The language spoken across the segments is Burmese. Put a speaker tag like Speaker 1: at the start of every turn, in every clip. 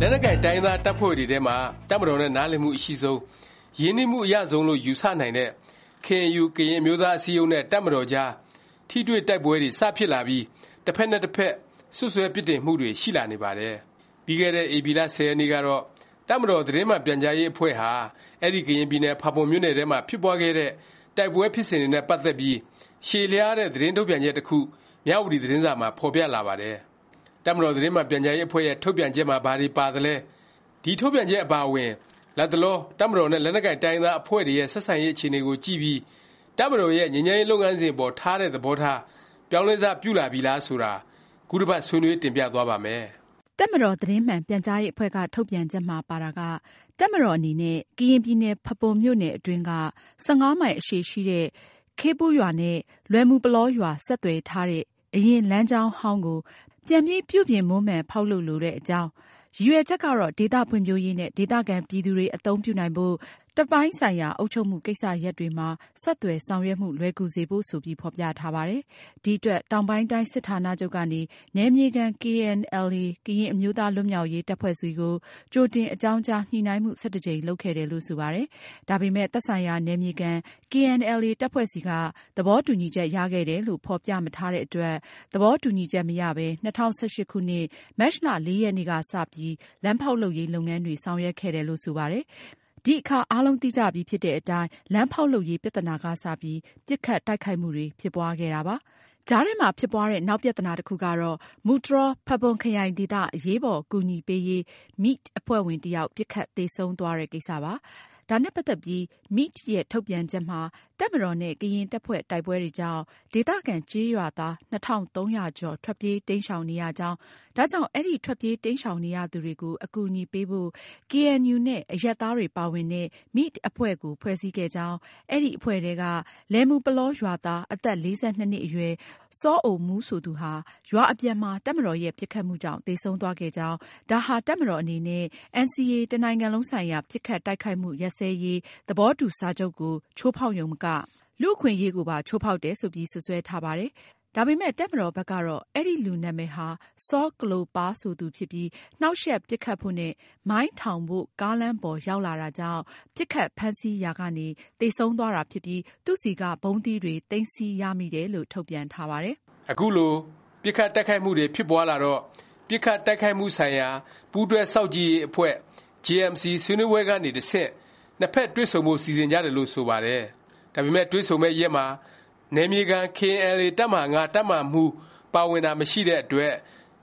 Speaker 1: လက်နက်ကိုင်တိုင်းရင်းသားတပ်ဖွဲ့တွေထဲမှာတပ်မတော်နဲ့နားလည်မှုအရှိဆုံး၊ရင်းနှီးမှုအရဆုံးလို့ယူဆနိုင်တဲ့ KNU ကရင်အမျိုးသားအစည်းအရုံးနဲ့တပ်မတော်ကြားထိတွေ့တိုက်ပွဲတွေစဖြစ်လာပြီးတစ်ဖက်နဲ့တစ်ဖက်စွတ်စွဲပြစ်တင်မှုတွေရှိလာနေပါတယ်။ပြီးခဲ့တဲ့ဧပြီလ၁၀ရက်နေ့ကတော့တပ်မတော်သတင်းမှန်ပြန်ကြားရေးအဖွဲ့ဟာအဲဒီကရင်ပြည်နယ်ဖာပွန်မြို့နယ်ထဲမှာဖြစ်ပွားခဲ့တဲ့တိုက်ပွဲဖြစ်စဉ်တွေနဲ့ပတ်သက်ပြီးရှည်လျားတဲ့သတင်းထုတ်ပြန်ချက်တစ်ခု မြဝတီသတင်းစာမှာ ဖော်ပြလာပါတယ်။တပ်မတော်သတင်းမှန်ပြန်ကြားရေးအဖွဲ့ရဲ့ ထုတ်ပြန်ချက်မှာ ဘာတွေ ပါသလဲ၊ဒီထုတ်ပြန်ချက် အပါအဝင် လတ်တလော တပ်မတော်နဲ့ လက်နက်ကိုင် တိုင်းရင်းသား အဖွဲ့တွေရဲ့ ဆက်ဆံရေး အခြေအနေကိုကြည့်ပြီး တပ်မတော်ရဲ့ ငြိမ်းချမ်းရေး လုပ်ငန်းစဉ်အပေါ် ထားတဲ့ သဘောထား ပြောင်းလဲစ ပြုလာပြီလား ဆိုတာ ခုတစ်ပတ် ဆွေးနွေး တင်ပြသွားပါ့မယ်။
Speaker 2: တပ်မတော် သတင်းမှန်ပြန်ကြားရေး အဖွဲ့က ထုတ်ပြန်ချက်မှာ ပါတာက တပ်မတော်အနေနဲ့ ကရင်ပြည်နယ် ဖာပွန်မြို့နယ်အတွင်းက ၁၅ မိုင်အရှည်ရှိတဲ့ ခေးပူးရွာနဲ့ လွယ်မူပလောရွာ ဆက်သွယ်ထားတဲ့ အရင်လမ်းကြောင်းဟောင်းကို ပြန်ပြီး ပြုပြင်မွမ်းမံ ဖေါက်လုပ်လိုတဲ့အကြောင်း၊ရည်ရွယ်ချက်ကတော့ ဒေသဖွံ့ဖြိုးရေးနဲ့ ဒေသခံပြည်သူတွေ အသုံးပြုနိုင်ဖို့ တပ်ပိုင်းဆိုင်ရာ အုပ်ချုပ်မှု ကိစ္စရပ်တွေမှာ ဆက်သွယ်ဆောင်ရွက်မှု လွယ်ကူစေဖို့ ဆိုပြီး ဖော်ပြထားပါတယ်။ဒီအတွက် တောင်ပိုင်းတိုင်း စစ်ဌာနချုပ်ကနေ နယ်မြေခံ KNLA ကရင်အမျိုးသား လွတ်မြောက်ရေး တပ်ဖွဲ့ဆီကို ကြိုတင် အကြောင်းကြား ညှိနှိုင်းမှု ၁၁ ကြိမ် လုပ်ခဲ့တယ်လို့ ဆိုပါတယ်။ဒါပေမယ့် သက်ဆိုင်ရာ နယ်မြေခံ KNLA တပ်ဖွဲ့ဆီက သဘောတူညီချက် ရခဲ့တယ်လို့ ဖော်ပြမထားတဲ့အတွက် သဘောတူညီချက် မရပဲ ၂၀၁၈ ခုနှစ် မတ်လ ၄ ရက်နေ့ကစပြီး လမ်းဖေါက်လုပ်ရေး လုပ်ငန်းတွေ ဆောင်ရွက်ခဲ့တယ်လို့ ဆိုပါတယ်။ ဒီအခါ အားလုံးသိကြပြီဖြစ်တဲ့အတိုင်း လမ်းဖေါက်လုပ်ရေး ပြသနာကစပြီး ပစ်ခတ်တိုက်ခိုက်မှုတွေ ဖြစ်ပွားခဲ့တာပါ။ကြားထဲမှာ ဖြစ်ပွားတဲ့ နောက်ပြသနာတစ်ခုကတော့မုဌောဖာပွန်ခရိုင်ဒေသ အရေးပေါ်ကူညီပေးရေး MITF အဖွဲ့ဝင်တစ်ယောက် ပစ်ခတ်သေဆုံးသွားတဲ့ ကိစ္စပါ။ဒါနဲ့ ပတ်သက်ပြီး MITF ရဲ့ ထုတ်ပြန်ချက်မှာ တပ်မတော်နဲ့ ကရင်တပ်ဖွဲ့ တိုက်ပွဲတွေကြောင့် ဒေသခံကျေးရွာသား ၂၃၀၀ ကျော် ထွက်ပြေးတိမ်းရှောင်နေရကြောင်း၊ဒါကြောင့် အဲဒီ ထွက်ပြေးတိမ်းရှောင်နေရသူတွေကို အကူအညီပေးဖို့ကေအဲန်ယူနဲ့ အရပ်သားတွေပါဝင်တဲ့ MITF အဖွဲ့ကို ဖွဲ့စည်းခဲ့ကြောင်း၊အဲဒီအဖွဲ့ထဲက လယ်မူပလောရွာသား အသက် ၄၂ နှစ်အရွယ် စောအိုမူး ဆိုသူဟာ ရွာအပြန်မှာ တပ်မတော်ရဲ့ ပစ်ခတ်မှုကြောင့် သေဆုံးသွားခဲ့ကြောင်း၊ဒါဟာ တပ်မတော်အနေနဲ့ NCA တစ်နိုင်ငံလုံးဆိုင်ရာ ပစ်ခတ်တိုက်ခိုက်မှု ရပ်စဲရေး သဘောတူစာချုပ်ကို ချိုးဖေါက်ရုံမကလူ့အခွင့်အရေးကိုပါ ချိုးဖေါက်တယ်ဆိုပြီး စွပ်စွဲထားပါတယ်။ဒါပေမယ့် တပ်မတော်ဘက်ကတော့ အဲဒီလူနာမည်ဟာ စောကလိုပါးဆိုသူဖြစ်ပြီး နှောင့်ယှက် ပစ်ခတ်ဖို့နဲ့ မိုင်းထောင်ဖို့ ကားလမ်းပေါ်ရောက်လာတာကြောင့် ပစ်ခတ်ဖမ်းဆီးရာကနေ သေဆုံးသွားတာဖြစ်ပြီး သူ့ဆီက ဗုံးသီးတွေ သိမ်းဆည်းရမိတယ်လို့ ထုတ်ပြန်ထားပါတယ်။
Speaker 1: အခုလို ပစ်ခတ်တိုက်ခိုက်မှုတွေ ဖြစ်ပွားလာတော့ ပစ်ခတ်တိုက်ခိုက်မှုဆိုင်ရာ ပူးတွဲစောင့်ကြည့်ရေး အဖွဲ့ JMC ဆွေးနွေးပွဲကနေ တဆင့် နှစ်ဖက် တွေ့ဆုံဖို့ စီစဉ်ကြတယ်လို့ ဆိုပါတယ်။ ဒါပေမယ့်တွေ့ဆုံမယ့်ရက်မှာနယ်မြေခံ KNLA တပ်မဟာတပ်မဟာမှူးပါဝင်တာမရှိတဲ့အတွက်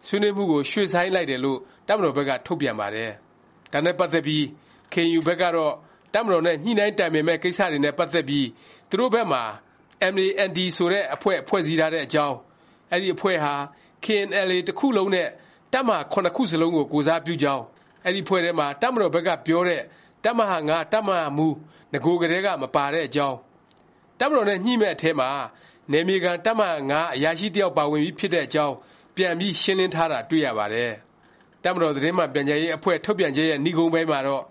Speaker 1: ဆွေးနွေးမှုကိုရွှေ့ဆိုင်းလိုက်တယ်လို့တပ်မတော်ဘက်ကထုတ်ပြန်ပါတယ်။ဒါနဲ့ပတ်သက်ပြီး KNU ဘက်ကတော့တပ်မတော်နဲ့ညှိနှိုင်းတိုင်ပင်မယ့်ကိစ္စတွေနဲ့ပတ်သက်ပြီးသူတို့ဘက်မှာ MA-ND ဆိုတဲ့အဖွဲ့ဖွဲ့စည်းထားတဲ့အကြောင်း၊အဲဒီအဖွဲ့ဟာ KNLA တစ်ခုလုံးနဲ့တပ်မဟာခုစလုံးကိုကိုယ်စားပြုကြောင်း၊အဲဒီအဖွဲ့ထဲမှာတပ်မတော်ဘက်ကပြောတဲ့တပ်မဟာတပ်မဟာမှူးနဂိုကတည်းကမပါတဲ့အကြောင်း၊ တပ်မတော်နဲ့ညှိမယ့်အထဲမှာ နယ်မြေခံတပ်မဟာအရာရှိတစ်ယောက် ပါဝင်ပြီးဖြစ်တဲ့အကြောင်း ပြန်ပြီး ရှင်းလင်းထားတာ တွေ့ရပါတယ်။တပ်မတော် သတင်းမှန်ပြန်ကြားရေးအဖွဲ့ ထုတ်ပြန်ချက်ရဲ့ နိဂုံးပိုင်းမှာတော့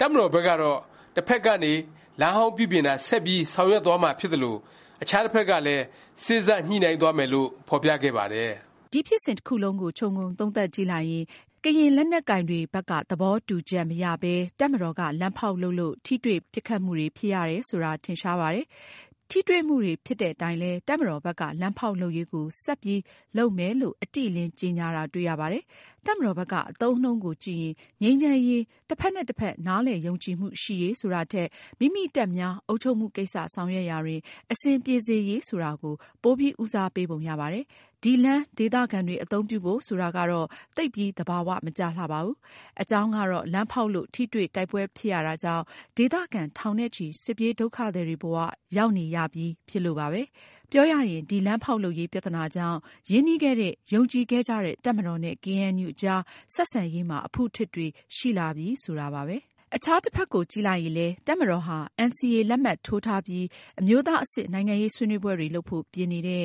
Speaker 1: တပ်မတော်ဘက်ကတော့ တစ်ဖက်ကနေ လမ်းဟောင်းပြုပြင်တာ ဆက်ပြီး ဆောင်ရွက်သွားမှာ ဖြစ်သလို၊အခြားတစ်ဖက်ကလည်း စေ့စပ်ညှိနှိုင်းသွားမယ်လို့ ဖော်ပြခဲ့ပါတယ်။
Speaker 2: ဒီ ဖြစ်စဉ်တစ်ခုလုံးကို ခြုံငုံသုံးသပ်ကြည့်လိုက်ရင် ကရင်လက်နက်ကိုင်တွေဘက်က သဘောတူချက် မရပဲ တပ်မတော်က လမ်းဖေါက်လုပ်လို့ ထိတွေ့ပစ်ခတ်မှုတွေ ဖြစ်ရတယ်ဆိုတာ ထင်ရှားပါတယ်။ ထိတွေ့မှုတွေဖြစ်တဲ့အတိုင်းလည်း တပ်မတော်ဘက်က လမ်းဖေါက်လုပ်ရေးကို ဆက်ပြီးလုပ်မယ်လို့ အတိအလင်း ကြေငြာတာတွေ့ရပါတယ်။တပ်မတော်ဘက်က အသုံးအနှုန်းကိုကြည့်ရင် ငြိမ်းချမ်းရေး၊တစ်ဖက်နဲ့တစ်ဖက် နားလည်ယုံကြည်မှုရှိရေး ဆိုတာထက် မိမိတပ်များ အုပ်ချုပ်မှုကိစ္စ ဆောင်ရွက်ရာတွင် အဆင်ပြေစေရေး ဆိုတာကို ပိုပြီး ဦးစားပေးပုံရပါတယ်။ ဒီလမ်း ဒေသခံတွေ အသုံးပြုဖို့ ဆိုတာကတော့ သိပ်ပြီး သဘာ၀ မကျလှပါဘူး။အကြောင်းကတော့ လမ်းဖေါက်လို့ ထိတွေ့တိုက်ပွဲဖြစ်ရတာကြောင့် ဒေသခံ ထောင်နဲ့ချီ စစ်ပြေးဒုက္ခသည်တွေဘ၀ ရောက်နေရပြီး ဖြစ်လို့ပါပဲ။ပြောရရင် ဒီလမ်းဖေါက်လုပ်ရေး ပြသနာကြောင့် ရင်းနှီးခဲ့တဲ့၊ယုံကြည်ခဲ့ကြတဲ့ တပ်မတော်နဲ့ ကေအဲန်ယူ အကြား ဆက်ဆံရေးမှာ အဖုအထစ်တွေ ရှိလာပြီ ဆိုတာပါပဲ။ အခြားတစ်ဖက်ကို ကြည့်လိုက်ရင်လည်း တပ်မတော်ဟာ NCA လက်မှတ်ထိုးထားပြီး အမျိုးသားအဆင့် နိုင်ငံရေးဆွေးနွေးပွဲတွေ လုပ်ဖို့ ပြင်နေတဲ့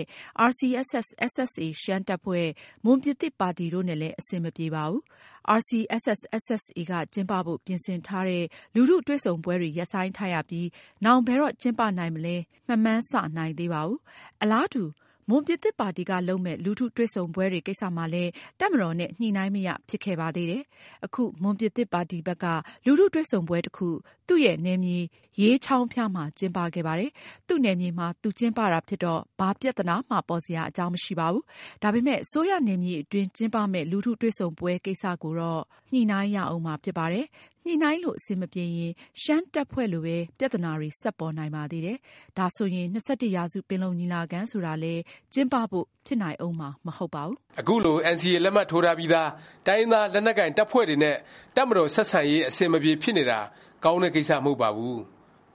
Speaker 2: RCSS/SSA ရှမ်းတပ်ဖွဲ့၊မွန်ပြည်သစ်ပါတီတို့နဲ့လည်း အဆင်မပြေပါဘူး။ RCSS/SSA က ကျင်းပဖို့ ပြင်ဆင်ထားတဲ့ လူထုတွေ့ဆုံပွဲတွေ ရပ်ဆိုင်းထားရပြီး နောင် ဘယ်တော့ ကျင်းပနိုင်မလဲ မမှန်းဆ နိုင်သေးပါဘူး။အလားတူ မွန်ပြည်သစ်ပါတီကလုပ်မယ့် လူထုတွေ့ဆုံပွဲတွေကိစ္စမှာလည်း တပ်မတော်နဲ့ ညှိနှိုင်းမရဖြစ်ခဲ့ပါသေးတယ်။အခု မွန်ပြည်သစ်ပါတီဘက်က လူထုတွေ့ဆုံပွဲတစ်ခု သူ့ရဲ့နယ်မြေ ရေးချောင်းဖျားမှာ ကျင်းပခဲ့ပါတယ်။သူ့နယ်မြေမှာ သူကျင်းပတာဖြစ်တော့ ဘာပြသနာမှ ပေါ်စရာ အကြောင်းမရှိပါဘူး။ဒါပေမယ့် အစိုးရနယ်မြေအတွင်း ကျင်းပမယ့် လူထုတွေ့ဆုံပွဲကိစ္စကိုတော့ ညှိနှိုင်းရဦးမှာ ဖြစ်ပါတယ်။ညှိနှိုင်းလို့ အဆင်မပြေရင် ရှမ်းတပ်ဖွဲ့လိုပဲ ပြသနာတွေ ဆက်ပေါ်နိုင်ပါသေးတယ်။ဒါဆိုရင် ၂၁ ရာစု ပင်လုံညီလာခံဆိုတာလည်း ကျင်းပဖို့ ဖြစ်နိုင်ဦးမှာ မဟုတ်ပါဘူး။
Speaker 1: အခုလို NCA လက်မှတ်ထိုးထားပြီးသား တိုင်းရင်းသား လက်နက်ကိုင် တပ်ဖွဲ့တွေနဲ့ တပ်မတော် ဆက်ဆံရေး အဆင်မပြေ ဖြစ်နေတာ ကောင်းတဲ့ ကိစ္စ မဟုတ်ပါဘူး။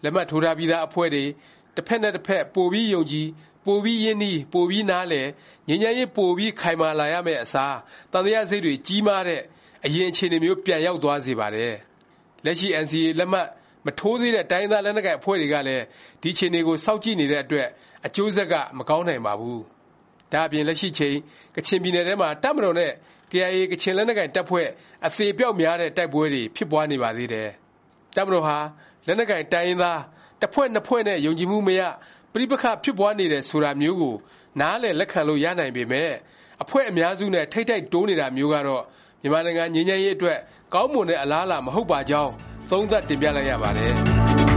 Speaker 1: လက်မှတ်ထိုးထားပြီးသားအဖွဲ့တွေတစ်ဖက်နဲ့တစ်ဖက်ပိုပြီးယုံကြည်၊ပိုပြီးရင်းနှီး၊ပိုပြီးနားလည်၊ငြိမ်းချမ်းရေးပိုပြီးခိုင်မာလာရမယ့်အစားသံသယစိတ်တွေကြီးမားတဲ့အရင်အခြေအနေမျိုးပြန်ရောက်သွားစေပါတယ်။လက်ရှိ NCA လက်မှတ်မထိုးသေးတဲ့တိုင်းရင်းသားလက်နက်ကိုင်အဖွဲ့တွေကလည်းဒီအခြေအနေကိုစောင့်ကြည့်နေတဲ့အတွက်အကျိုးဆက်ကမကောင်းနိုင်ပါဘူး။ဒါ့အပြင်လက်ရှိအချိန်ကချင်ပြည်နယ်ထဲမှာတပ်မတော်နဲ့ KIA ကချင်လက်နက်ကိုင်တပ်ဖွဲ့အသေအပျောက်များတဲ့တိုက်ပွဲတွေဖြစ်ပွားနေပါသေးတယ်။ တပ်မတော်ဟာလက်နက်ကိုင်တိုင်းရင်းသားတစ်ဖွဲ့နှစ်ဖွဲ့နဲ့ယုံကြည်မှုမရ၊ပဋိပက္ခဖြစ်ပွားနေတယ်ဆိုတာမျိုးကိုနားလည်လက်ခံလို့ရနိုင်ပေမယ့်အဖွဲ့အများစုနဲ့ထိပ်တိုက်တိုးနေတာမျိုးကတော့မြန်မာနိုင်ငံငြိမ်းချမ်းရေးအတွက်ကောင်းမွန်တဲ့အလားအလာမဟုတ်ပါကြောင်းသုံးသပ်တင်ပြလိုက်ရပါတယ်။